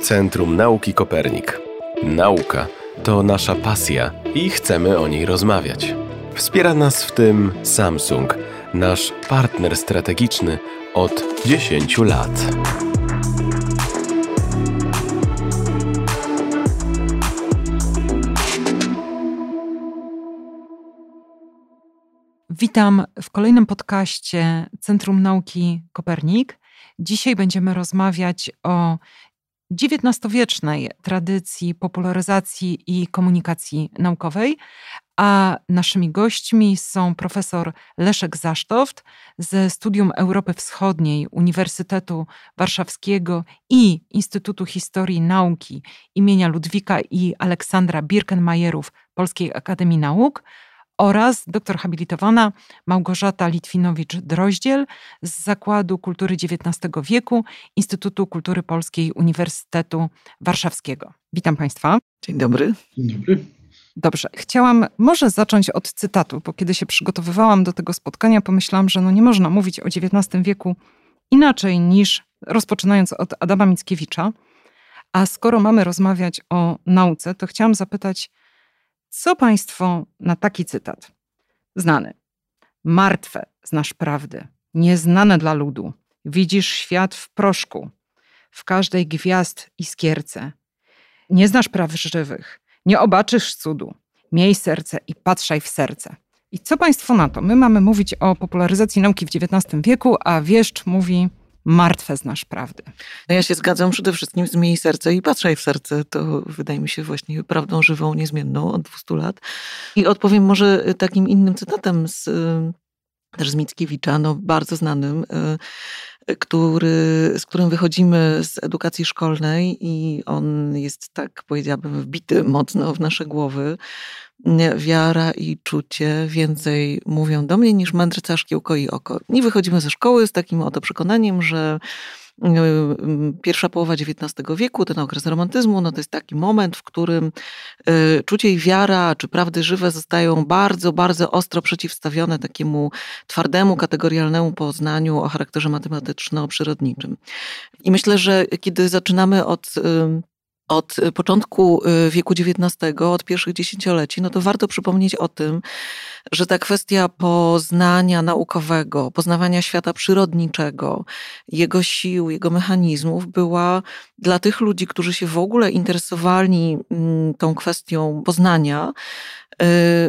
Centrum Nauki Kopernik. Nauka to nasza pasja i chcemy o niej rozmawiać. Wspiera nas w tym Samsung, nasz partner strategiczny od 10 lat. Witam w kolejnym podcaście Centrum Nauki Kopernik. Dzisiaj będziemy rozmawiać o XIX-wiecznej tradycji popularyzacji i komunikacji naukowej, a naszymi gośćmi są profesor Leszek Zasztoft ze Studium Europy Wschodniej Uniwersytetu Warszawskiego i Instytutu Historii Nauki imienia Ludwika i Aleksandra Birkenmajerów Polskiej Akademii Nauk oraz doktor habilitowana Małgorzata Litwinowicz-Droździel z Zakładu Kultury XIX wieku Instytutu Kultury Polskiej Uniwersytetu Warszawskiego. Witam Państwa. Dzień dobry. Dzień dobry. Dobrze, chciałam może zacząć od cytatu, bo kiedy się przygotowywałam do tego spotkania, pomyślałam, że no nie można mówić o XIX wieku inaczej niż rozpoczynając od Adama Mickiewicza. A skoro mamy rozmawiać o nauce, to chciałam zapytać, co Państwo na taki cytat? Znany. Martwe znasz prawdy, nieznane dla ludu. Widzisz świat w proszku, w każdej gwiazd iskierce. Nie znasz praw żywych, nie obaczysz cudu. Miej serce i patrzaj w serce. I co Państwo na to? My mamy mówić o popularyzacji nauki w XIX wieku, a wieszcz mówi martwe znasz prawdy. No ja się zgadzam przede wszystkim z miej serce i patrzaj w serce. To wydaje mi się właśnie prawdą żywą, niezmienną od 200 lat. I odpowiem może takim innym cytatem z, też z Mickiewicza, no bardzo znanym, który, z którym wychodzimy z edukacji szkolnej i on jest tak, powiedziałabym, wbity mocno w nasze głowy, wiara i czucie więcej mówią do mnie niż mędrca szkiełko i oko. I wychodzimy ze szkoły z takim oto przekonaniem, że pierwsza połowa XIX wieku, ten okres romantyzmu, no to jest taki moment, w którym y, czucie i wiara, czy prawdy żywe zostają bardzo, bardzo ostro przeciwstawione takiemu twardemu, kategorialnemu poznaniu o charakterze matematyczno-przyrodniczym. I myślę, że kiedy zaczynamy od od y, początku y, wieku XIX, od pierwszych dziesięcioleci, no to warto przypomnieć o tym, że ta kwestia poznania naukowego, poznawania świata przyrodniczego, jego sił, jego mechanizmów była dla tych ludzi, którzy się w ogóle interesowali mm, tą kwestią poznania,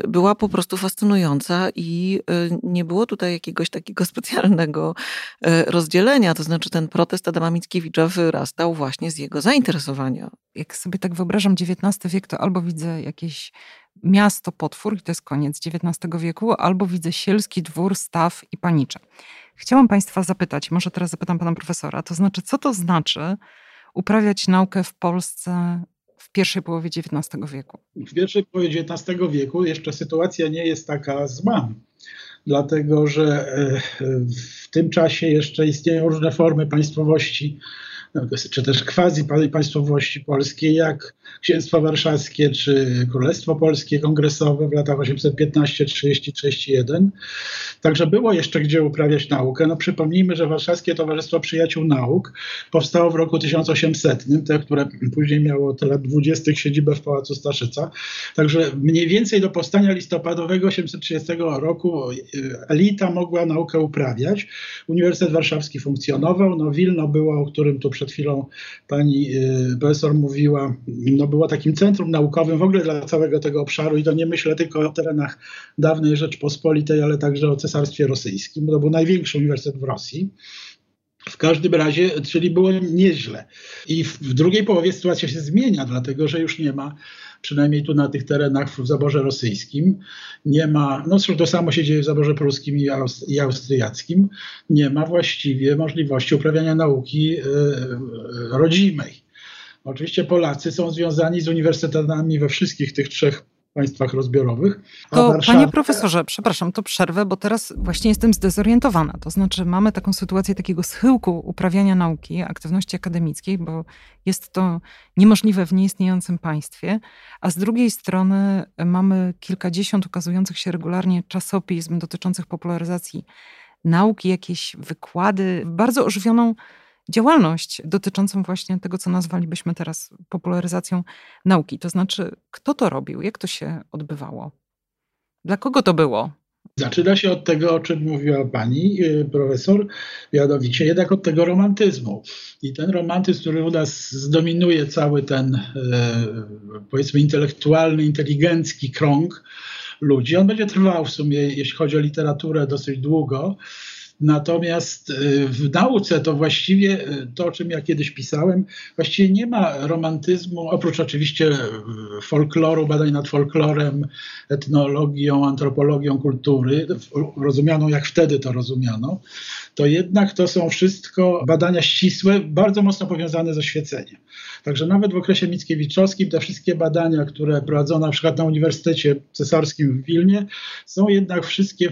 była po prostu fascynująca i y, nie było tutaj jakiegoś takiego specjalnego y, rozdzielenia. To znaczy ten protest Adama Mickiewicza wyrastał właśnie z jego zainteresowania. Jak sobie tak wyobrażam XIX wiek, to albo widzę jakieś miasto potwór, i to jest koniec XIX wieku, albo widzę sielski dwór, staw i panicze. Chciałam Państwa zapytać, może teraz zapytam Pana Profesora, to znaczy, co to znaczy uprawiać naukę w Polsce w pierwszej połowie XIX wieku? W pierwszej połowie XIX wieku jeszcze sytuacja nie jest taka zła, dlatego że e, w tym czasie jeszcze istnieją różne formy państwowości czy też quasi państwowości polskiej, jak Księstwo Warszawskie czy Królestwo Polskie Kongresowe w latach 815, 30, 31. Także było jeszcze gdzie uprawiać naukę. No przypomnijmy, że Warszawskie Towarzystwo Przyjaciół Nauk powstało w roku 1800, te, które później miało te lat 20. siedzibę w Pałacu Staszyca. Także mniej więcej do powstania listopadowego 830 roku y, elita mogła naukę uprawiać. Uniwersytet Warszawski funkcjonował, no Wilno było, o którym tu przed chwilą pani y, profesor mówiła, no było takim centrum naukowym w ogóle dla całego tego obszaru i to nie myślę tylko o terenach dawnej Rzeczpospolitej, ale także o Cesarstwie Rosyjskim, bo to był największy uniwersytet w Rosji. W każdym razie, czyli było nieźle. I w drugiej połowie sytuacja się zmienia, dlatego że już nie ma przynajmniej tu na tych terenach w zaborze rosyjskim, nie ma, no to samo się dzieje w zaborze pruskim i, i austriackim, nie ma właściwie możliwości uprawiania nauki y, rodzimej. Oczywiście Polacy są związani z uniwersytetami we wszystkich tych trzech państwach rozbiorowych. To Warszawa... panie profesorze, przepraszam, to przerwę, bo teraz właśnie jestem zdezorientowana. To znaczy mamy taką sytuację takiego schyłku uprawiania nauki, aktywności akademickiej, bo jest to niemożliwe w nieistniejącym państwie, a z drugiej strony mamy kilkadziesiąt ukazujących się regularnie czasopism dotyczących popularyzacji nauki, jakieś wykłady, bardzo ożywioną działalność dotyczącą właśnie tego, co nazwalibyśmy teraz popularyzacją nauki. To znaczy, kto to robił, jak to się odbywało? Dla kogo to było? Zaczyna się od tego, o czym mówiła pani y, profesor, mianowicie jednak od tego romantyzmu. I ten romantyzm, który u nas zdominuje cały ten, y, powiedzmy, intelektualny, inteligencki krąg ludzi, on będzie trwał w sumie, jeśli chodzi o literaturę, dosyć długo. Natomiast y, w nauce to właściwie y, to, o czym ja kiedyś pisałem, właściwie nie ma romantyzmu, oprócz oczywiście y, folkloru, badań nad folklorem, etnologią, antropologią kultury, rozumianą jak wtedy to rozumiano, to jednak to są wszystko badania ścisłe, bardzo mocno powiązane ze świeceniem. Także nawet w okresie Mickiewiczowskim te wszystkie badania, które prowadzono na przykład na Uniwersytecie Cesarskim w Wilnie, są jednak wszystkie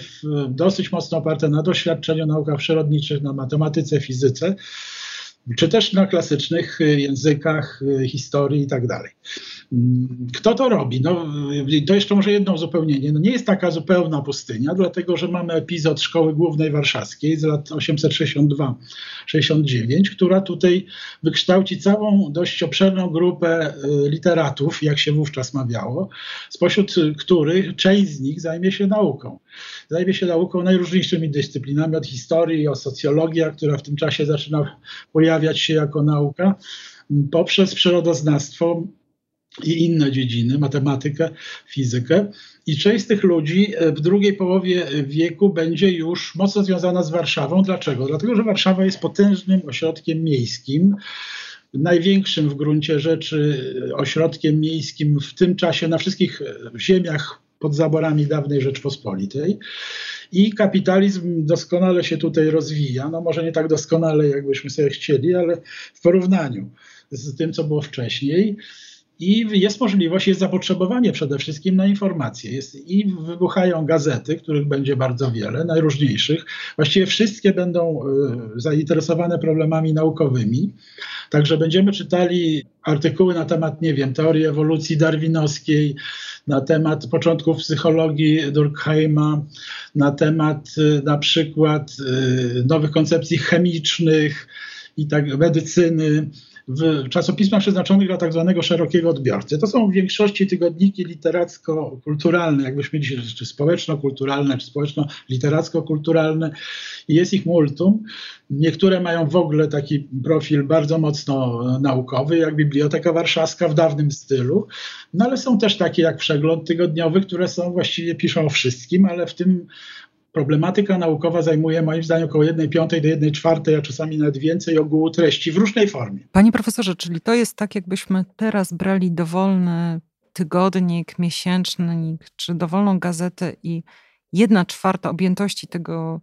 dosyć mocno oparte na doświadczeniu, naukach przyrodniczych, na matematyce, fizyce czy też na klasycznych językach, historii i tak dalej. Kto to robi? No, to jeszcze może jedno uzupełnienie. No, nie jest taka zupełna pustynia, dlatego że mamy epizod Szkoły Głównej Warszawskiej z lat 862-69, która tutaj wykształci całą dość obszerną grupę y, literatów, jak się wówczas mawiało, spośród których część z nich zajmie się nauką. Zajmie się nauką najróżniejszymi dyscyplinami, od historii, o socjologia, która w tym czasie zaczyna pojawiać się jako nauka, poprzez przyrodoznawstwo, i inne dziedziny, matematykę, fizykę. I część z tych ludzi e, w drugiej połowie wieku będzie już mocno związana z Warszawą. Dlaczego? Dlatego, że Warszawa jest potężnym ośrodkiem miejskim, największym w gruncie rzeczy ośrodkiem miejskim w tym czasie na wszystkich ziemiach pod zaborami dawnej Rzeczpospolitej. I kapitalizm doskonale się tutaj rozwija. No może nie tak doskonale, jakbyśmy sobie chcieli, ale w porównaniu z tym, co było wcześniej. I jest możliwość, jest zapotrzebowanie przede wszystkim na informacje. Jest, I wybuchają gazety, których będzie bardzo wiele, najróżniejszych. Właściwie wszystkie będą y, zainteresowane problemami naukowymi. Także będziemy czytali artykuły na temat, nie wiem, teorii ewolucji darwinowskiej, na temat początków psychologii Durkheima, na temat y, na przykład y, nowych koncepcji chemicznych i tak medycyny w czasopismach przeznaczonych dla tak zwanego szerokiego odbiorcy. To są w większości tygodniki literacko-kulturalne, jakbyśmy dzisiaj, czy społeczno-kulturalne, czy społeczno-literacko-kulturalne. Jest ich multum. Niektóre mają w ogóle taki profil bardzo mocno naukowy, jak Biblioteka Warszawska w dawnym stylu, no ale są też takie jak Przegląd Tygodniowy, które są właściwie piszą o wszystkim, ale w tym problematyka naukowa zajmuje moim zdaniem około 1 piątej do 1 czwartej, a czasami nawet więcej ogółu treści w różnej formie. Panie profesorze, czyli to jest tak, jakbyśmy teraz brali dowolny tygodnik, miesięcznik czy dowolną gazetę i jedna czwarta objętości tego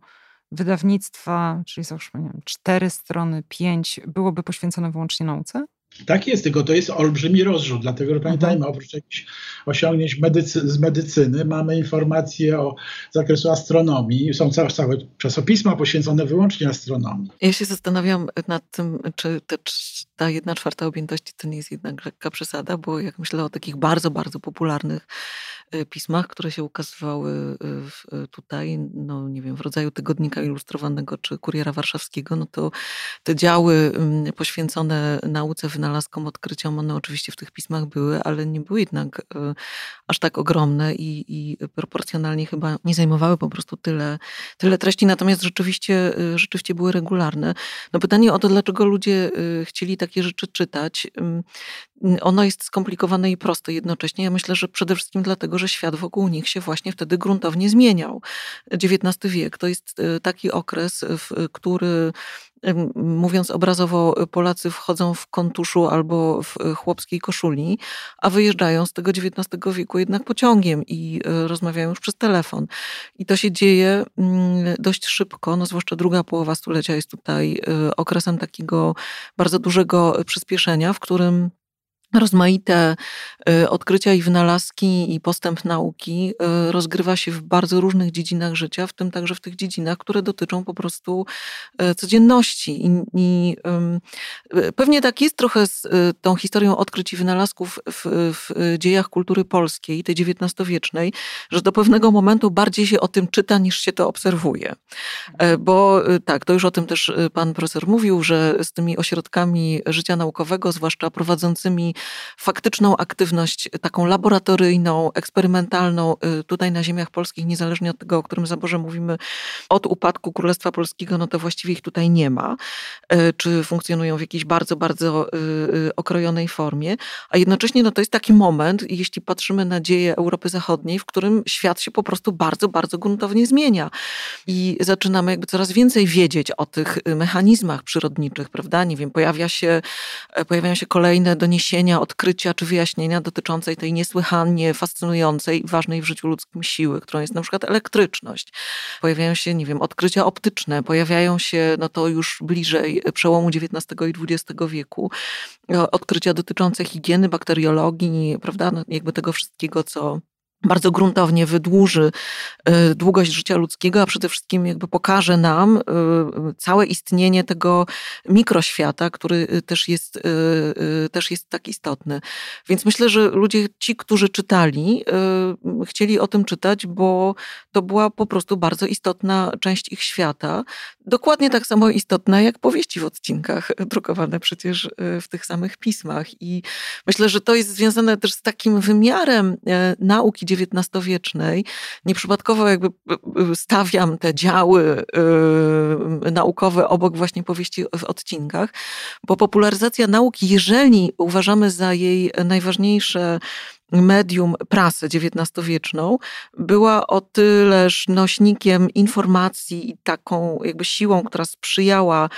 wydawnictwa, czyli załóżmy nie wiem, cztery strony, pięć, byłoby poświęcone wyłącznie nauce? Tak jest, tylko to jest olbrzymi rozrzut, dlatego że pamiętajmy, mhm. oprócz jakichś osiągnięć medycy z medycyny, mamy informacje o zakresu astronomii, są całe, całe czasopisma poświęcone wyłącznie astronomii. Ja się zastanawiam nad tym, czy, te, ta jedna czwarta objętości to nie jest jednak lekka przesada, bo jak myślę o takich bardzo, bardzo popularnych pismach, które się ukazywały y, y, tutaj, no nie wiem, w rodzaju tygodnika ilustrowanego czy kuriera warszawskiego, no to te działy mm, poświęcone nauce, wynalazkom, odkryciom, one oczywiście w tych pismach były, ale nie były jednak aż tak ogromne i, i proporcjonalnie chyba nie zajmowały po prostu tyle, tyle treści, natomiast rzeczywiście, rzeczywiście były regularne. No pytanie o to, dlaczego ludzie chcieli takie rzeczy czytać, ono jest skomplikowane i proste jednocześnie. Ja myślę, że przede wszystkim dlatego, że świat wokół nich się właśnie wtedy gruntownie zmieniał. XIX wiek to jest e, taki okres, w który mówiąc obrazowo, Polacy wchodzą w kontuszu albo w e, chłopskiej koszuli, a wyjeżdżają z tego XIX wieku jednak pociągiem i e, rozmawiają już przez telefon. I to się dzieje dość szybko, no zwłaszcza druga połowa stulecia jest tutaj okresem takiego bardzo dużego przyspieszenia, w którym rozmaite y, odkrycia i wynalazki i postęp nauki y, rozgrywa się w bardzo różnych dziedzinach życia, w tym także w tych dziedzinach, które dotyczą po prostu y, codzienności. I, i pewnie tak jest trochę z tą historią odkryć i wynalazków w, w dziejach kultury polskiej, tej XIX-wiecznej, że do pewnego momentu bardziej się o tym czyta, niż się to obserwuje. Bo tak, to już o tym też pan profesor mówił, że z tymi ośrodkami życia naukowego, zwłaszcza prowadzącymi faktyczną aktywność taką laboratoryjną, eksperymentalną y, tutaj na ziemiach polskich, niezależnie od tego, o którym zaborze mówimy, od upadku Królestwa Polskiego, no to właściwie ich tutaj nie ma, y, czy funkcjonują w jakiejś bardzo, bardzo y, okrojonej formie, a jednocześnie no to jest taki moment, jeśli patrzymy na dzieje Europy Zachodniej, w którym świat się po prostu bardzo, bardzo gruntownie zmienia i zaczynamy jakby coraz więcej wiedzieć o tych mechanizmach przyrodniczych, prawda? Nie wiem, pojawia się, e, pojawiają się kolejne doniesienia odkrycia czy wyjaśnienia dotyczącej tej niesłychanie fascynującej i ważnej w życiu ludzkim siły, którą jest na przykład elektryczność. Pojawiają się, nie wiem, odkrycia optyczne, pojawiają się, no to już bliżej przełomu XIX i XX wieku, odkrycia dotyczące higieny, bakteriologii, prawda, no jakby tego wszystkiego, co bardzo gruntownie wydłuży y, długość życia ludzkiego, a przede wszystkim jakby pokaże nam y, całe istnienie tego mikroświata, który y, też jest, też jest tak istotny. Więc myślę, że ludzie, ci, którzy czytali, chcieli o tym czytać, bo to była po prostu bardzo istotna część ich świata. Dokładnie tak samo istotna jak powieści w odcinkach, drukowane przecież w tych samych pismach. I myślę, że to jest związane też z takim wymiarem nauki XIX-wiecznej. Nieprzypadkowo jakby stawiam te działy naukowe obok właśnie powieści w odcinkach, bo popularyzacja nauki, jeżeli uważamy za jej najważniejsze medium prasę XIX-wieczną była o tyleż nośnikiem informacji i taką jakby siłą, która sprzyjała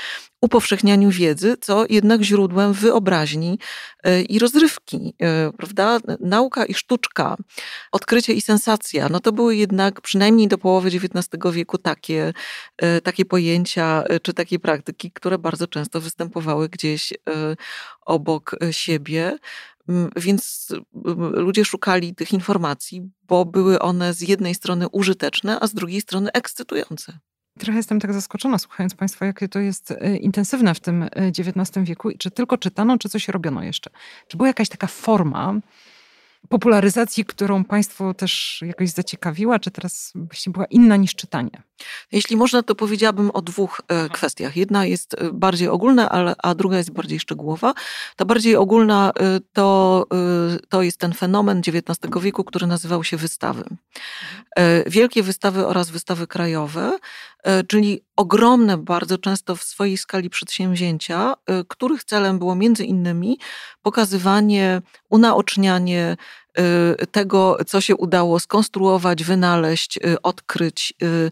upowszechnianiu wiedzy, co jednak źródłem wyobraźni e, i rozrywki, e, prawda? Nauka i sztuczka, odkrycie i sensacja, no to były jednak przynajmniej do połowy XIX wieku takie, e, takie pojęcia czy takie praktyki, które bardzo często występowały gdzieś obok siebie. Więc ludzie szukali tych informacji, bo były one z jednej strony użyteczne, a z drugiej strony ekscytujące. Trochę jestem tak zaskoczona, słuchając Państwa, jakie to jest e, intensywne w tym XIX e, wieku. Czy tylko czytano, czy coś robiono jeszcze? Czy była jakaś taka forma popularyzacji, którą Państwo też jakoś zaciekawiła, czy teraz właśnie była inna niż czytanie? Jeśli można, to powiedziałabym o dwóch e, mhm. kwestiach. Jedna jest e, bardziej ogólna, a druga jest bardziej szczegółowa. Ta bardziej ogólna e, to, to jest ten fenomen XIX wieku, który nazywał się wystawy. Mhm. Wielkie wystawy oraz wystawy krajowe, czyli ogromne bardzo często w swojej skali przedsięwzięcia, których celem było między innymi pokazywanie, unaocznianie tego, co się udało skonstruować, wynaleźć, y, odkryć. Y,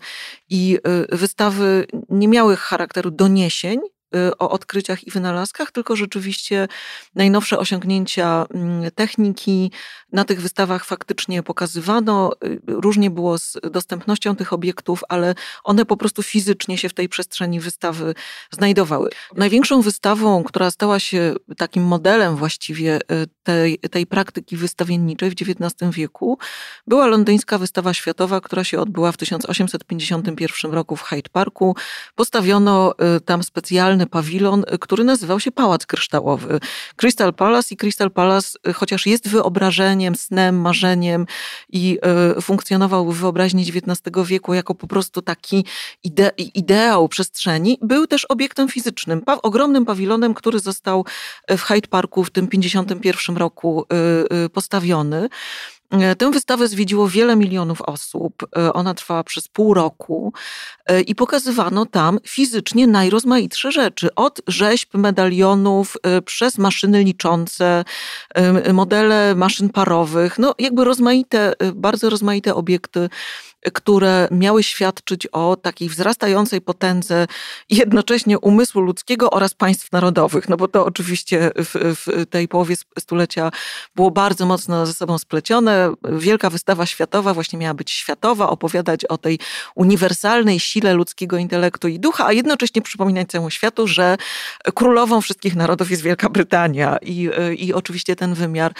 I wystawy nie miały charakteru doniesień, Y, o odkryciach i wynalazkach, tylko rzeczywiście najnowsze osiągnięcia mm, techniki na tych wystawach faktycznie pokazywano. Y, różnie było z dostępnością tych obiektów, ale one po prostu fizycznie się w tej przestrzeni wystawy znajdowały. Największą wystawą, która stała się takim modelem właściwie y, tej, tej praktyki wystawienniczej w XIX wieku, była londyńska wystawa światowa, która się odbyła w 1851 roku w Hyde Parku. Postawiono tam specjalny pawilon, który nazywał się Pałac Kryształowy. Crystal Palace i Crystal Palace, y, chociaż jest wyobrażeniem, snem, marzeniem i y, funkcjonował w wyobraźni XIX wieku jako po prostu taki ide ideał przestrzeni, był też obiektem fizycznym, pa ogromnym pawilonem, który został w Hyde Parku w tym 51 roku y, postawiony. E, tę wystawę zwiedziło wiele milionów osób. E, ona trwała przez pół roku e, i pokazywano tam fizycznie najrozmaitsze rzeczy. Od rzeźb, medalionów, przez maszyny liczące, modele maszyn parowych, no jakby rozmaite, bardzo rozmaite obiekty które miały świadczyć o takiej wzrastającej potędze jednocześnie umysłu ludzkiego oraz państw narodowych. No bo to oczywiście w, w tej połowie stulecia było bardzo mocno ze sobą splecione. Ogóle wielka wystawa światowa właśnie miała być światowa, opowiadać o tej uniwersalnej sile ludzkiego intelektu i ducha, a jednocześnie przypominać całemu światu, że królową wszystkich narodów jest Wielka Brytania i, i oczywiście ten wymiar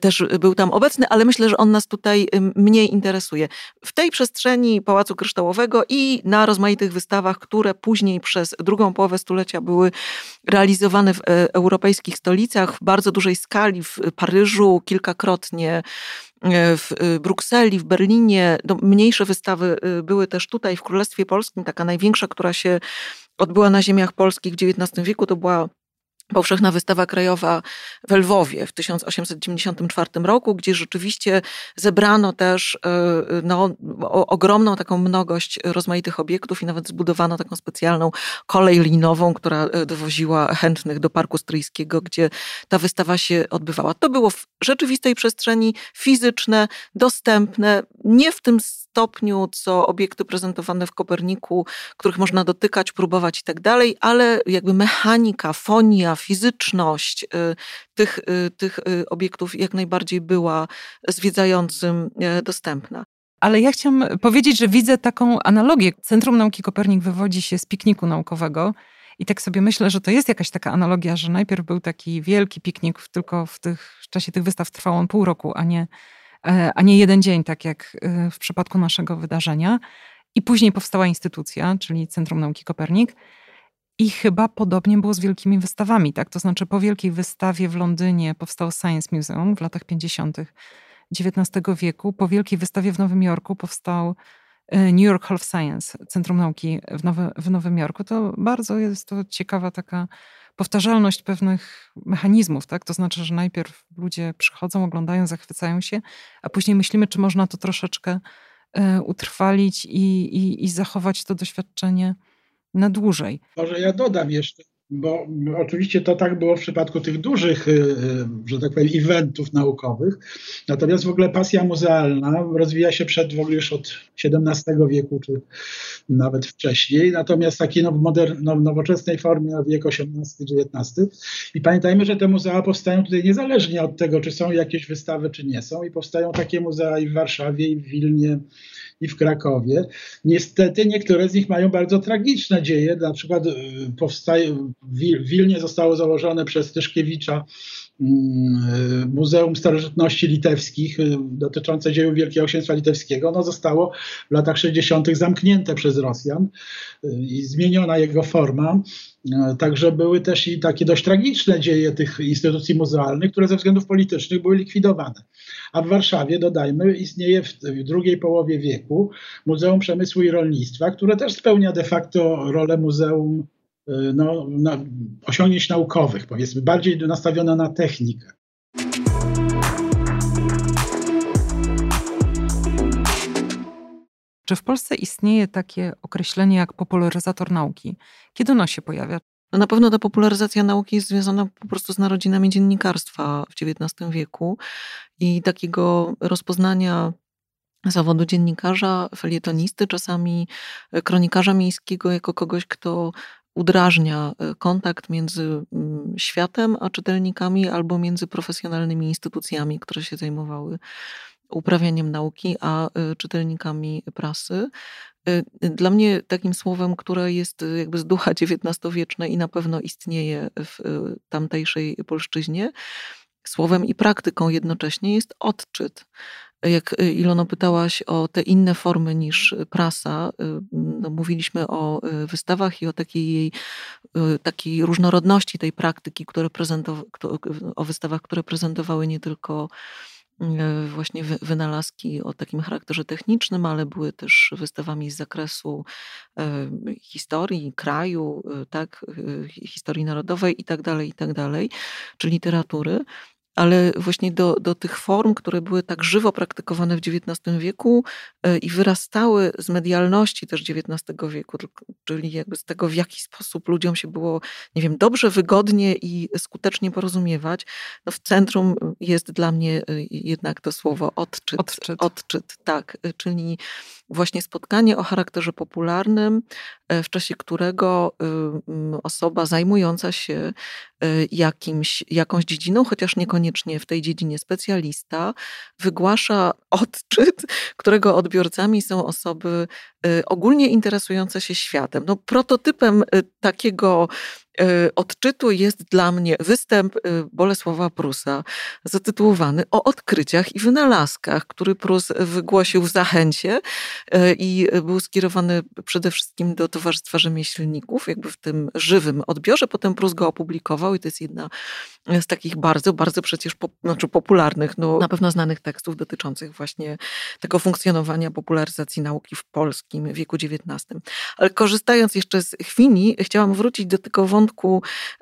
też był tam obecny, ale myślę, że on nas tutaj mniej interesuje. W tej przestrzeni Pałacu Kryształowego i na rozmaitych wystawach, które później przez drugą połowę stulecia były realizowane w e, europejskich stolicach w bardzo dużej skali, w Paryżu kilkakrotnie, w e, Brukseli, w Berlinie. No, mniejsze wystawy były też tutaj w Królestwie Polskim. Taka największa, która się odbyła na ziemiach polskich w XIX wieku, to była Powszechna Wystawa Krajowa w Lwowie w 1894 roku, gdzie rzeczywiście zebrano też e, no, ogromną taką mnogość rozmaitych obiektów i nawet zbudowano taką specjalną kolej linową, która e, dowoziła chętnych do Parku Stryjskiego, gdzie ta wystawa się odbywała. To było w rzeczywistej przestrzeni fizyczne, dostępne, nie w tym stopniu, co obiekty prezentowane w Koperniku, których można dotykać, próbować i tak dalej, ale jakby mechanika, fonia, fizyczność y, tych, y, tych y, obiektów jak najbardziej była zwiedzającym dostępna. Ale ja chciałam powiedzieć, że widzę taką analogię. Centrum Nauki Kopernik wywodzi się z pikniku naukowego. I tak sobie myślę, że to jest jakaś taka analogia, że najpierw był taki wielki piknik, tylko w, tych, w czasie tych wystaw trwał on pół roku, a nie E, a nie jeden dzień, tak jak e, w przypadku naszego wydarzenia. I później powstała instytucja, czyli Centrum Nauki Kopernik. I chyba podobnie było z wielkimi wystawami, tak? To znaczy po wielkiej wystawie w Londynie powstało Science Museum w latach 50. XIX wieku. Po wielkiej wystawie w Nowym Jorku powstał e, New York Hall of Science, Centrum Nauki w, Nowy, w Nowym Jorku. To bardzo jest to ciekawa taka powtarzalność pewnych mechanizmów, tak? To znaczy, że najpierw ludzie przychodzą, oglądają, zachwycają się, a później myślimy, czy można to troszeczkę e, utrwalić i, i, i zachować to doświadczenie na dłużej. Może ja dodam jeszcze, bo oczywiście to tak było w przypadku tych dużych, y, y, że tak powiem, eventów naukowych. Natomiast w ogóle pasja muzealna rozwija się przed w ogóle już od XVII wieku, czy nawet wcześniej. Natomiast takiej now, no, nowoczesnej formie wiek XVIII-XIX. I pamiętajmy, że te muzea powstają tutaj niezależnie od tego, czy są jakieś wystawy, czy nie są. I powstają takie muzea i w Warszawie, i w Wilnie, i w Krakowie. Niestety niektóre z nich mają bardzo tragiczne dzieje. Na przykład y, powstaje, w Wilnie zostało założone przez Tyszkiewicza Muzeum Starożytności Litewskich y, dotyczące dziejów Wielkiego Księstwa Litewskiego. No zostało w latach 60. zamknięte przez Rosjan i zmieniona jego forma. Także były też i takie dość tragiczne dzieje tych instytucji muzealnych, które ze względów politycznych były likwidowane. A w Warszawie, dodajmy, istnieje w drugiej połowie wieku Muzeum Przemysłu i Rolnictwa, które też spełnia de facto rolę muzeum y, no, na, osiągnięć naukowych, powiedzmy, bardziej nastawiona na technikę. Czy w Polsce istnieje takie określenie jak popularyzator nauki? Kiedy ono się pojawia? No na pewno ta popularyzacja nauki jest związana po prostu z narodzinami dziennikarstwa w XIX wieku i takiego rozpoznania zawodu dziennikarza, felietonisty, czasami kronikarza miejskiego jako kogoś, kto udrażnia e, kontakt między mm, światem a czytelnikami albo między profesjonalnymi instytucjami, które się zajmowały uprawianiem nauki, a y, czytelnikami prasy. Y, dla mnie takim słowem, które jest jakby z ducha XIX-wiecznej i na pewno istnieje w tamtejszej polszczyźnie, słowem i praktyką jednocześnie jest odczyt. Jak Ilono pytałaś o te inne formy niż prasa, no mówiliśmy o wystawach i o takiej jej, takiej różnorodności tej praktyki, które o wystawach, które prezentowały nie tylko właśnie wynalazki o takim charakterze technicznym, ale były też wystawami z zakresu historii kraju, tak, historii narodowej i tak dalej, i tak czy literatury ale właśnie do, do tych form, które były tak żywo praktykowane w XIX wieku e, i wyrastały z medialności też XIX wieku, czyli jakby z tego, w jaki sposób ludziom się było, nie wiem, dobrze, wygodnie i skutecznie porozumiewać, no w centrum jest dla mnie e, jednak to słowo odczyt. Odczyt. odczyt tak, e, czyli właśnie spotkanie o charakterze popularnym, w czasie którego osoba zajmująca się jakimś, jakąś dziedziną, chociaż niekoniecznie w tej dziedzinie specjalista, wygłasza odczyt, którego odbiorcami są osoby ogólnie interesujące się światem. No, prototypem takiego E, odczytu jest dla mnie występ e, Bolesława Prusa zatytułowany O odkryciach i wynalazkach, który Prus wygłosił w Zachęcie e, i był skierowany przede wszystkim do Towarzystwa Rzemieślników, jakby w tym żywym odbiorze. Potem Prus go opublikował i to jest jedna z takich bardzo, bardzo przecież po, znaczy popularnych, no, na pewno znanych tekstów dotyczących właśnie tego funkcjonowania popularyzacji nauki w polskim wieku XIX. Ale korzystając jeszcze z chwili, chciałam wrócić do tego wątku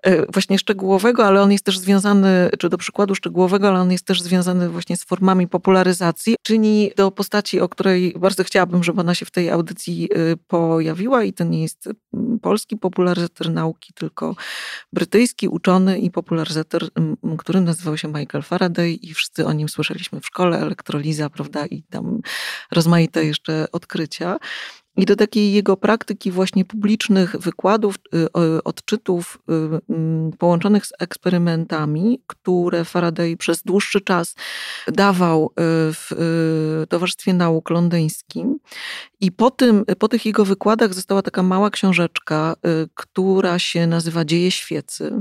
e, właśnie szczegółowego, ale on jest też związany, czy do przykładu szczegółowego, ale on jest też związany właśnie z formami popularyzacji, czyli do postaci, o której bardzo chciałabym, żeby ona się w tej audycji e, pojawiła i to nie jest polski popularyzator nauki, tylko brytyjski uczony i popularyzator który nazywał się Michael Faraday i wszyscy o nim słyszeliśmy w szkole, elektroliza, prawda, i tam rozmaite jeszcze odkrycia. I do takiej jego praktyki właśnie publicznych wykładów, y, odczytów y, połączonych z eksperymentami, które Faraday przez dłuższy czas dawał y, w Towarzystwie Nauk Londyńskim. I po, tym, po tych jego wykładach została taka mała książeczka, która się nazywa Dzieje świecy.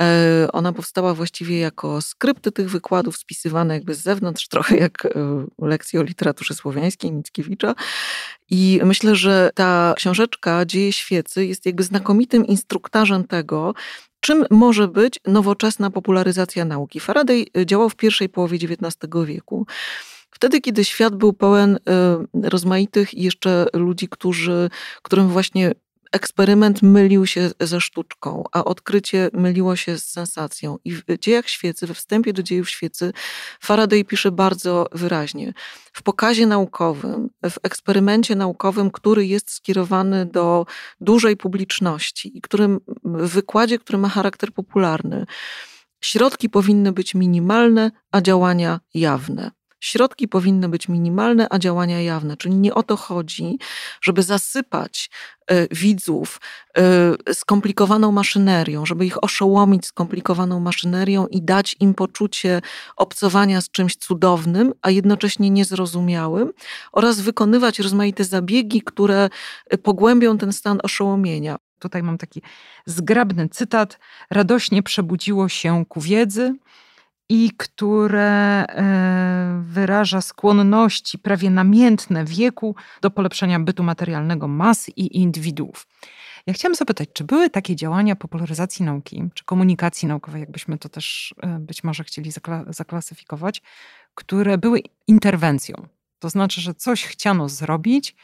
E, ona powstała właściwie jako skrypty tych wykładów, spisywane jakby z zewnątrz, trochę jak e, lekcje o literaturze słowiańskiej Mickiewicza. I myślę, że ta książeczka Dzieje świecy jest jakby znakomitym instruktarzem tego, czym może być nowoczesna popularyzacja nauki. Faraday e, działał w pierwszej połowie XIX wieku. Wtedy, kiedy świat był pełen rozmaitych jeszcze ludzi, którzy, którym właśnie eksperyment mylił się ze sztuczką, a odkrycie myliło się z sensacją. I w dziejach świecy, we wstępie do dziejów świecy, Faraday pisze bardzo wyraźnie. W pokazie naukowym, w eksperymencie naukowym, który jest skierowany do dużej publiczności i którym, w wykładzie, który ma charakter popularny, środki powinny być minimalne, a działania jawne. Środki powinny być minimalne, a działania jawne. Czyli nie o to chodzi, żeby zasypać e, widzów e, skomplikowaną maszynerią, żeby ich oszołomić skomplikowaną maszynerią i dać im poczucie obcowania z czymś cudownym, a jednocześnie niezrozumiałym, oraz wykonywać rozmaite zabiegi, które e, pogłębią ten stan oszołomienia. Tutaj mam taki zgrabny cytat. Radośnie przebudziło się ku wiedzy, i które e, wyraża skłonności prawie namiętne wieku do polepszenia bytu materialnego mas i indywiduów. Ja chciałam zapytać, czy były takie działania popularyzacji nauki, czy komunikacji naukowej, jakbyśmy to też e, być może chcieli zaklasyfikować, które były interwencją to znaczy, że coś chciano zrobić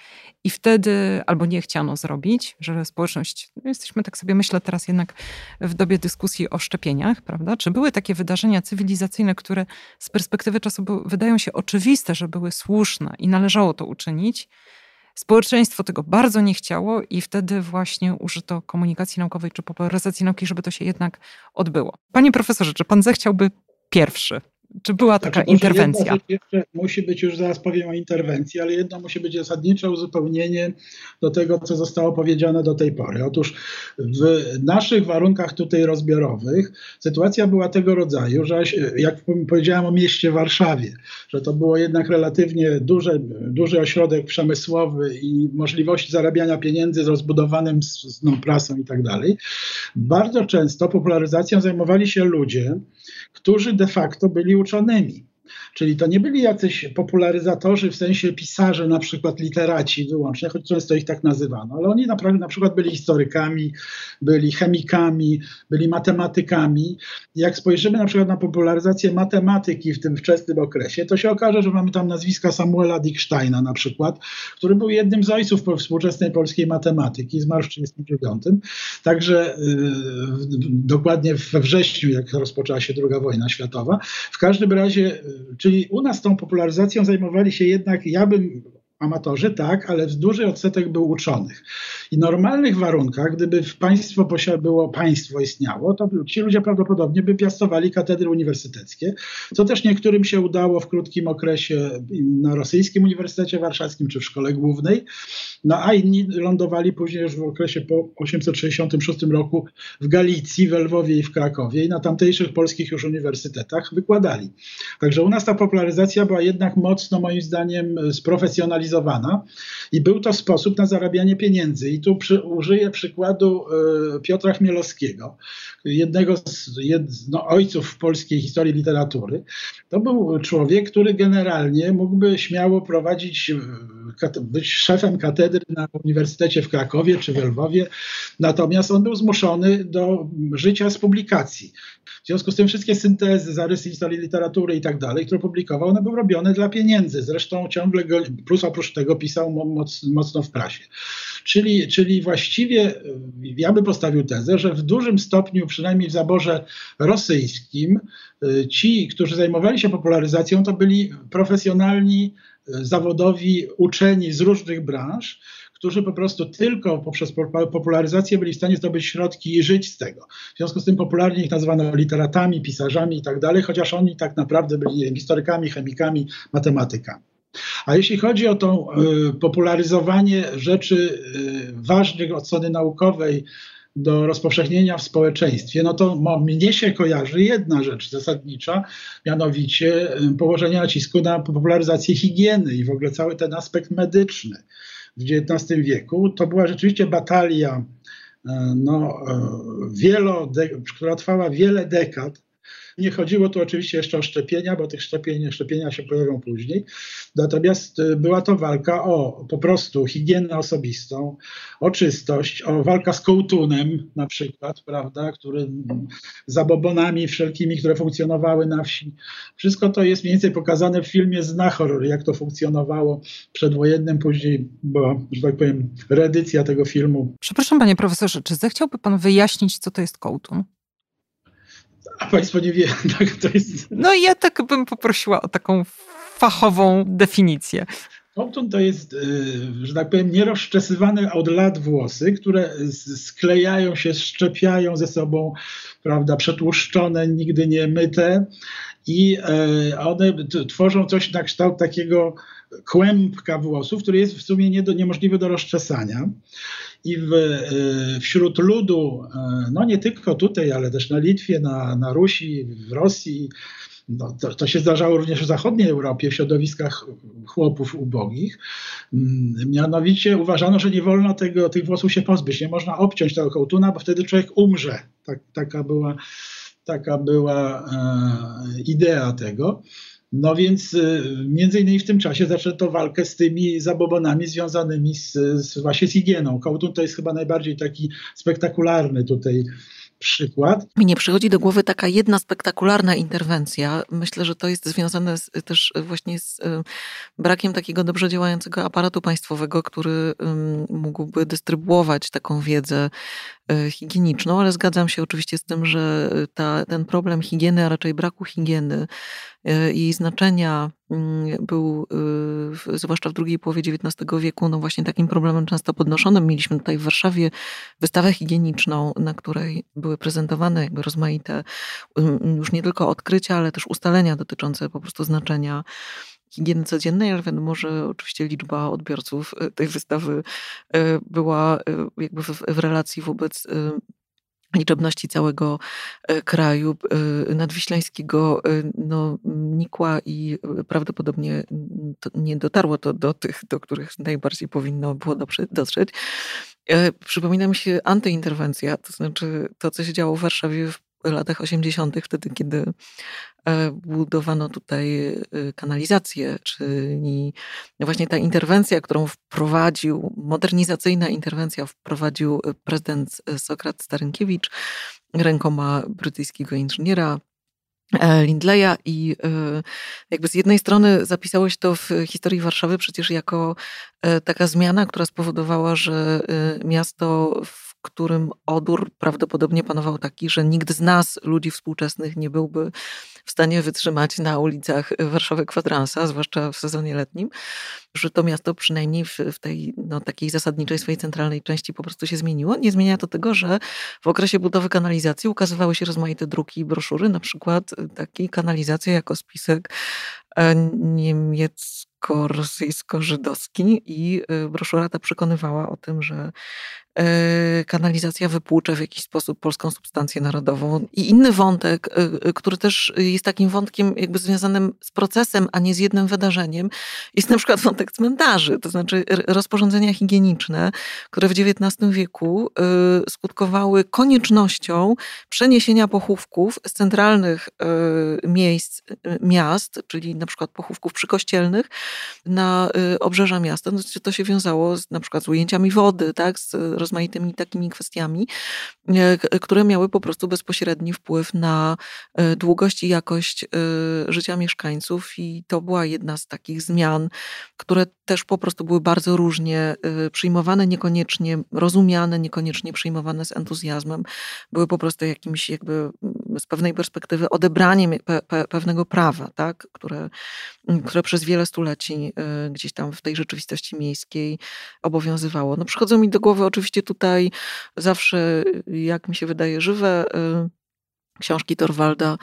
i wtedy albo nie chciano zrobić, że społeczność, no jesteśmy tak sobie myślę teraz jednak w dobie dyskusji o szczepieniach, prawda? Czy były takie wydarzenia cywilizacyjne, które z perspektywy czasu wydają się oczywiste, że były słuszne i należało to uczynić? Społeczeństwo tego bardzo nie chciało i wtedy właśnie użyto komunikacji naukowej czy popularyzacji nauki, żeby to się jednak odbyło. Panie profesorze, czy pan zechciałby pierwszy czy była taka znaczy, interwencja? Jeszcze musi być, już zaraz powiem o interwencji, ale jedno musi być zasadnicze uzupełnienie do tego, co zostało powiedziane do tej pory. Otóż w naszych warunkach tutaj rozbiorowych sytuacja była tego rodzaju, że jak powiedziałem o mieście Warszawie, że to było jednak relatywnie duże, duży ośrodek przemysłowy i możliwości zarabiania pieniędzy z rozbudowanym z, no, prasą i tak dalej. Bardzo często popularyzacją zajmowali się ludzie, którzy de facto byli uczonymi. Czyli to nie byli jacyś popularyzatorzy w sensie pisarze, na przykład literaci wyłącznie, choć często ich tak nazywano, ale oni naprawdę na przykład byli historykami, byli chemikami, byli matematykami. Jak spojrzymy na przykład na popularyzację matematyki w tym wczesnym okresie, to się okaże, że mamy tam nazwiska Samuela Dicksteina na przykład, który był jednym z ojców współczesnej polskiej matematyki, zmarł w 1939. Także yy, dokładnie we wrześniu, jak rozpoczęła się II wojna światowa. W każdym razie, yy, czyli u nas tą popularyzacją zajmowali się jednak, ja bym amatorzy, tak, ale duży odsetek był uczonych. I w normalnych warunkach, gdyby w państwo było, państwo istniało, to ci ludzie prawdopodobnie by piastowali katedry uniwersyteckie, co też niektórym się udało w krótkim okresie na rosyjskim Uniwersytecie Warszawskim czy w szkole głównej, no a inni lądowali później już w okresie po 866 roku w Galicji, w Lwowie i w Krakowie i na tamtejszych polskich już uniwersytetach wykładali. Także u nas ta popularyzacja była jednak mocno moim zdaniem sprofesjonalizowana i był to sposób na zarabianie pieniędzy. I tu przy, użyję przykładu y, Piotra Chmielowskiego, jednego z jed, no, ojców polskiej historii literatury. To był człowiek, który generalnie mógłby śmiało prowadzić, y, być szefem katedry na Uniwersytecie w Krakowie czy w Lwowie, natomiast on był zmuszony do życia z publikacji. W związku z tym wszystkie syntezy, zarysy historii literatury i tak dalej, które publikował, one były robione dla pieniędzy. Zresztą ciągle, go, plus oprócz tego pisał moc, mocno w prasie. Czyli, czyli właściwie ja bym postawił tezę, że w dużym stopniu, przynajmniej w zaborze rosyjskim, y, ci, którzy zajmowali się popularyzacją, to byli profesjonalni, y, zawodowi uczeni z różnych branż, którzy po prostu tylko poprzez popularyzację byli w stanie zdobyć środki i żyć z tego. W związku z tym popularnie ich nazwano literatami, pisarzami i tak dalej, chociaż oni tak naprawdę byli historykami, chemikami, matematykami. A jeśli chodzi o to y, popularyzowanie rzeczy y, ważnych od strony naukowej, do rozpowszechnienia w społeczeństwie, no to mnie się kojarzy jedna rzecz zasadnicza, mianowicie y, położenie nacisku na popularyzację higieny i w ogóle cały ten aspekt medyczny w XIX wieku. To była rzeczywiście batalia, e, no, wielo, która trwała wiele dekad nie chodziło tu oczywiście jeszcze o szczepienia, bo tych szczepień, szczepienia się pojawią później. Natomiast y, była to walka o po prostu higienę osobistą, o czystość, o walka z kołtunem na przykład, prawda, który zabobonami wszelkimi, które funkcjonowały na wsi. Wszystko to jest mniej więcej pokazane w filmie Znachor, jak to funkcjonowało przedwojennym, później była, że tak powiem, reedycja tego filmu. Przepraszam panie profesorze, czy zechciałby pan wyjaśnić, co to jest kołtun? A Państwo nie wie, tak to jest. No i ja tak bym poprosiła o taką fachową definicję. Compton to jest, y, że tak powiem, nierozczesywane od lat włosy, które sklejają się, szczepiają ze sobą, prawda, przetłuszczone, nigdy nie myte i e, one tworzą coś na kształt takiego kłębka włosów, który jest w sumie nie do, niemożliwy do rozczesania i w, e, wśród ludu, e, no nie tylko tutaj, ale też na Litwie, na, na Rusi, w Rosji, no, to, to, się zdarzało również w zachodniej Europie, w środowiskach chłopów ubogich. Mm, mianowicie uważano, że nie wolno tego, tych włosów się pozbyć, nie można obciąć tego kołtuna, bo wtedy człowiek umrze. Tak, taka była, taka była e, idea tego. No więc y, między innymi w tym czasie zaczęto walkę z tymi zabobonami związanymi z, z właśnie z higieną. Kołtun to jest chyba najbardziej taki spektakularny tutaj przykład. Mi nie przychodzi do głowy taka jedna spektakularna interwencja. Myślę, że to jest związane z, też właśnie z y, brakiem takiego dobrze działającego aparatu państwowego, który mógłby dystrybuować taką wiedzę higieniczną, ale zgadzam się oczywiście z tym, że ta, ten problem higieny, a raczej braku higieny, y, jej znaczenia mm, był, zwłaszcza w drugiej połowie XIX wieku, no właśnie takim problemem często podnoszonym. Mieliśmy tutaj w Warszawie wystawę higieniczną, na której były prezentowane jakby rozmaite już nie tylko odkrycia, ale też ustalenia dotyczące po prostu znaczenia higieny codziennej, ale wiadomo, że oczywiście liczba odbiorców e, tej wystawy e, była e, jakby w, w relacji wobec liczebności całego kraju nadwiślańskiego no, nikła i prawdopodobnie nie dotarło to do tych, do których najbardziej powinno było dotrzeć. Przypomina mi się antyinterwencja, to znaczy to, co się działo w Warszawie w latach 80., wtedy, kiedy e, budowano tutaj e, kanalizację, czyli właśnie ta interwencja, którą wprowadził, modernizacyjna interwencja wprowadził prezydent Sokrat Starynkiewicz rękoma brytyjskiego inżyniera E, Lindleya i e, jakby z jednej strony zapisało się to w historii Warszawy przecież jako taka zmiana, która spowodowała, że miasto w którym odór prawdopodobnie panował taki, że nikt z nas, ludzi współczesnych, nie byłby w stanie wytrzymać na ulicach Warszawy kwadransa, zwłaszcza w sezonie letnim, że to miasto przynajmniej w, w tej no, takiej zasadniczej swojej centralnej części po prostu się zmieniło. Nie zmienia to tego, że w okresie budowy kanalizacji ukazywały się rozmaite druki i broszury, na przykład taki kanalizacja jako spisek e, niemiecko-rosyjsko-żydowski i e, broszura ta przekonywała o tym, że kanalizacja wypłucze w jakiś sposób polską substancję narodową. I inny wątek, e, e, który też jest takim wątkiem jakby związanym z procesem, a nie z jednym wydarzeniem, jest na przykład wątek cmentarzy, to znaczy rozporządzenia higieniczne, które w XIX wieku skutkowały koniecznością przeniesienia pochówków z centralnych miejsc miast, czyli na przykład pochówków przykościelnych, na obrzeża miasta. No, to się wiązało z, na przykład z ujęciami wody, tak, z rozmaitymi takimi kwestiami, e, które miały po prostu bezpośredni wpływ na e, długość i jakość e, życia mieszkańców. I to była jedna z takich zmian, które też po prostu były bardzo różnie przyjmowane, niekoniecznie rozumiane, niekoniecznie przyjmowane z entuzjazmem. Były po prostu jakimś jakby z pewnej perspektywy odebraniem pe, pe, pewnego prawa, tak? które, mm, które przez wiele stuleci gdzieś tam w tej rzeczywistości miejskiej obowiązywało. No przychodzą mi do głowy oczywiście tutaj zawsze, jak mi się wydaje, żywe y, książki Torwalda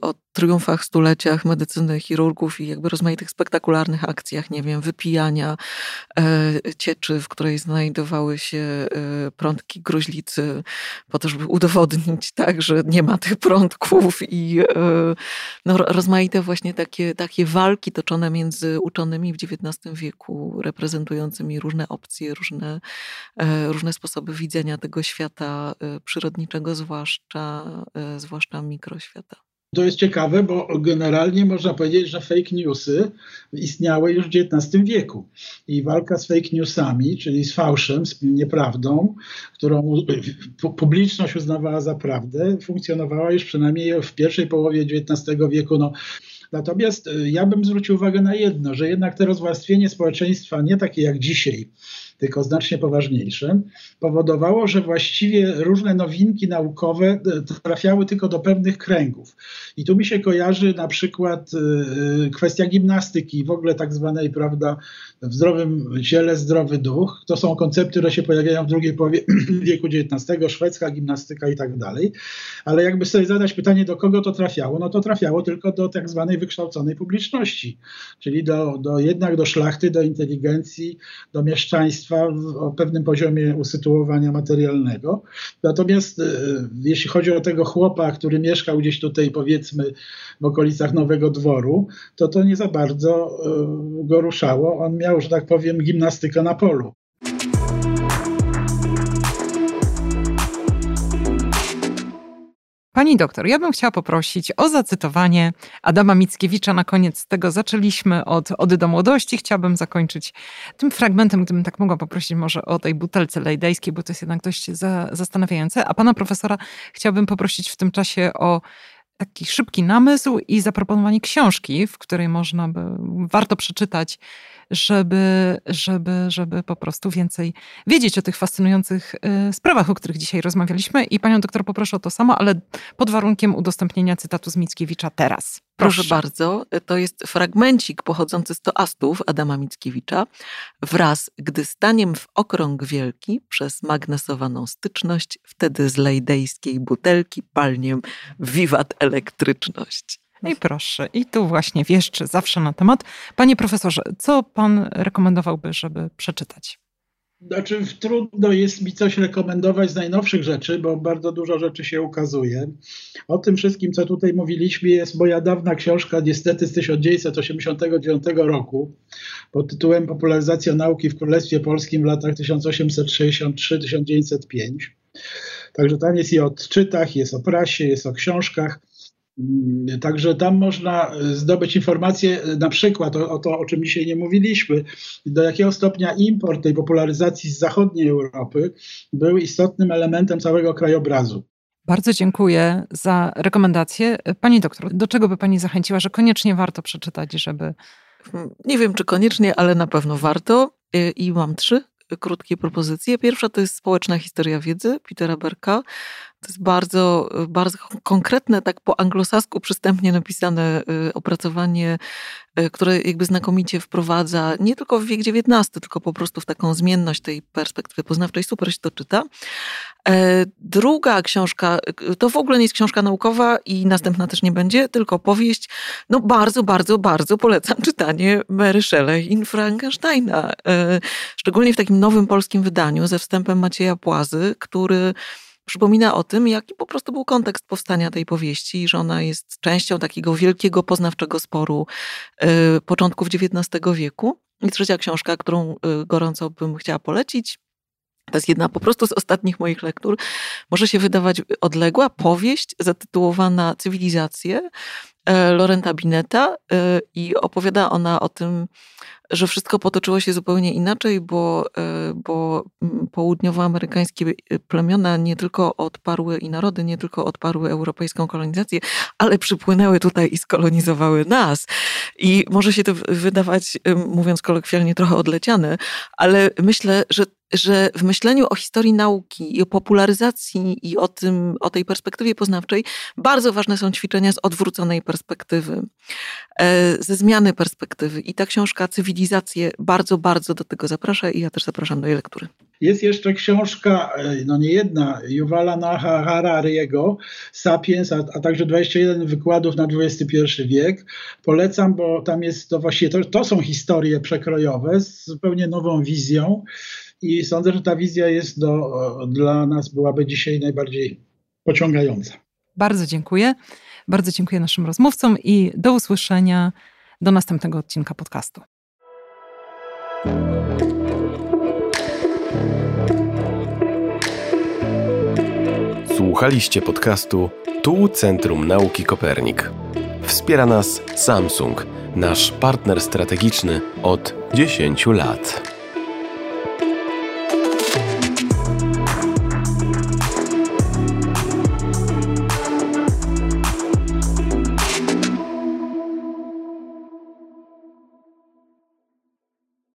o triumfach, stuleciach medycyny chirurgów i jakby rozmaitych spektakularnych akcjach, nie wiem, wypijania e, cieczy, w której znajdowały się e, prądki gruźlicy, po to, żeby udowodnić tak, że nie ma tych prądków i no, rozmaite właśnie takie, takie walki toczone między uczonymi w XIX wieku, reprezentującymi różne opcje, różne, różne sposoby widzenia tego świata przyrodniczego, zwłaszcza, zwłaszcza mikroświata. To jest ciekawe, bo generalnie można powiedzieć, że fake newsy istniały już w XIX wieku. I walka z fake newsami, czyli z fałszem, z nieprawdą, którą publiczność uznawała za prawdę, funkcjonowała już przynajmniej w pierwszej połowie XIX wieku. No, Natomiast y, ja bym zwrócił uwagę na jedno, że jednak to rozwarstwienie społeczeństwa nie takie jak dzisiaj, tylko znacznie poważniejsze, powodowało, że właściwie różne nowinki naukowe e, trafiały tylko do pewnych kręgów. I tu mi się kojarzy na przykład e, e, kwestia gimnastyki, w ogóle tak zwanej, prawda, w zdrowym ciele zdrowy duch. To są koncepty, które się pojawiają w drugiej połowie wieku XIX, szwedzka gimnastyka i tak dalej. Ale jakby sobie zadać pytanie, do kogo to trafiało, no to trafiało tylko do tak zwanej wykształconej publiczności, czyli do, do jednak do szlachty, do inteligencji, do mieszczaństwa, o pewnym poziomie usytuowania materialnego. Natomiast e, jeśli chodzi o tego chłopa, który mieszkał gdzieś tutaj powiedzmy w okolicach Nowego Dworu, to to nie za bardzo e, go ruszało. On miał, że tak powiem, gimnastykę na polu. Pani doktor, ja bym chciała poprosić o zacytowanie Adama Mickiewicza. Na koniec tego zaczęliśmy od Ody do młodości. Chciałabym zakończyć tym fragmentem, gdybym tak mogła poprosić może o tej butelce lejdejskiej, bo to jest jednak dość za, zastanawiające. A pana profesora chciałabym poprosić w tym czasie o taki szybki namysł i zaproponowanie książki, w której można by, warto przeczytać żeby, żeby, żeby po prostu więcej wiedzieć o tych fascynujących y, sprawach, o których dzisiaj rozmawialiśmy. I panią doktor poproszę o to samo, ale pod warunkiem udostępnienia cytatu z Mickiewicza teraz. Proszę. Proszę bardzo, to jest fragmencik pochodzący z toastów Adama Mickiewicza. Wraz, gdy staniem w okrąg wielki przez magnesowaną styczność, wtedy z lejdejskiej butelki palniem wiwat elektryczność. I proszę, i tu właśnie wieszczy zawsze na temat. Panie profesorze, co pan rekomendowałby, żeby przeczytać? Znaczy, trudno jest mi coś rekomendować z najnowszych rzeczy, bo bardzo dużo rzeczy się ukazuje. O tym wszystkim, co tutaj mówiliśmy, jest moja dawna książka, niestety z 1989 roku, pod tytułem Popularyzacja nauki w Królestwie Polskim w latach 1863-1905. Także tam jest i o odczytach, jest o prasie, jest o książkach. Mm, także tam można e, zdobyć informacje e, na przykład o, o, to, o czym dzisiaj nie mówiliśmy, do jakiego stopnia import tej popularyzacji z zachodniej Europy był istotnym elementem całego krajobrazu. Bardzo dziękuję za rekomendację. Pani doktor, do czego by Pani zachęciła, że koniecznie warto przeczytać, żeby Nie wiem, czy koniecznie, ale na pewno warto. I mam trzy krótkie propozycje. Pierwsza to jest Społeczna historia wiedzy Petera Berka. To jest bardzo, bardzo konkretne, tak po anglosasku przystępnie napisane y, opracowanie, y, które jakby znakomicie wprowadza nie tylko w wiek XIX, tylko po prostu w taką zmienność tej perspektywy poznawczej. Super się to czyta. E, druga książka, y, to w ogóle nie jest książka naukowa i następna też nie będzie, tylko powieść. No bardzo, bardzo, bardzo polecam czytanie Mary Shelley i Frankensteina. E, szczególnie w takim nowym polskim wydaniu ze wstępem Macieja Płazy, który przypomina o tym, jaki po prostu był kontekst powstania tej powieści, że ona jest częścią takiego wielkiego poznawczego sporu y, początków XIX wieku. I trzecia książka, którą y, gorąco bym chciała polecić, to jest jedna po prostu z ostatnich moich lektur. Może się wydawać odległa powieść zatytułowana Cywilizacje e, Lorenta Bineta e, i opowiada ona o tym, że wszystko potoczyło się zupełnie inaczej, bo, e, bo mm, południowoamerykańskie plemiona nie tylko odparły i narody nie tylko odparły europejską kolonizację, ale przypłynęły tutaj i skolonizowały nas. I może się to wydawać, mówiąc kolokwialnie, trochę odleciane, ale myślę, że że w myśleniu o historii nauki i o popularyzacji i o, tym, o tej perspektywie poznawczej bardzo ważne są ćwiczenia z odwróconej perspektywy, e, ze zmiany perspektywy. I ta książka Cywilizacje bardzo, bardzo do tego zaprasza i ja też zapraszam do jej lektury. Jest jeszcze książka, e, no nie jedna, Yuvala Naha Harariego, Sapiens, a, a, także 21 wykładów na XXI wiek. Polecam, bo tam jest to właściwie, to, to są historie przekrojowe z zupełnie nową wizją i sądzę, że ta wizja jest do, dla nas byłaby dzisiaj najbardziej pociągająca. Bardzo dziękuję. Bardzo dziękuję naszym rozmówcom i do usłyszenia do następnego odcinka podcastu. Słuchaliście podcastu Tu Centrum Nauki Kopernik. Wspiera nas Samsung, nasz partner strategiczny od 10 lat.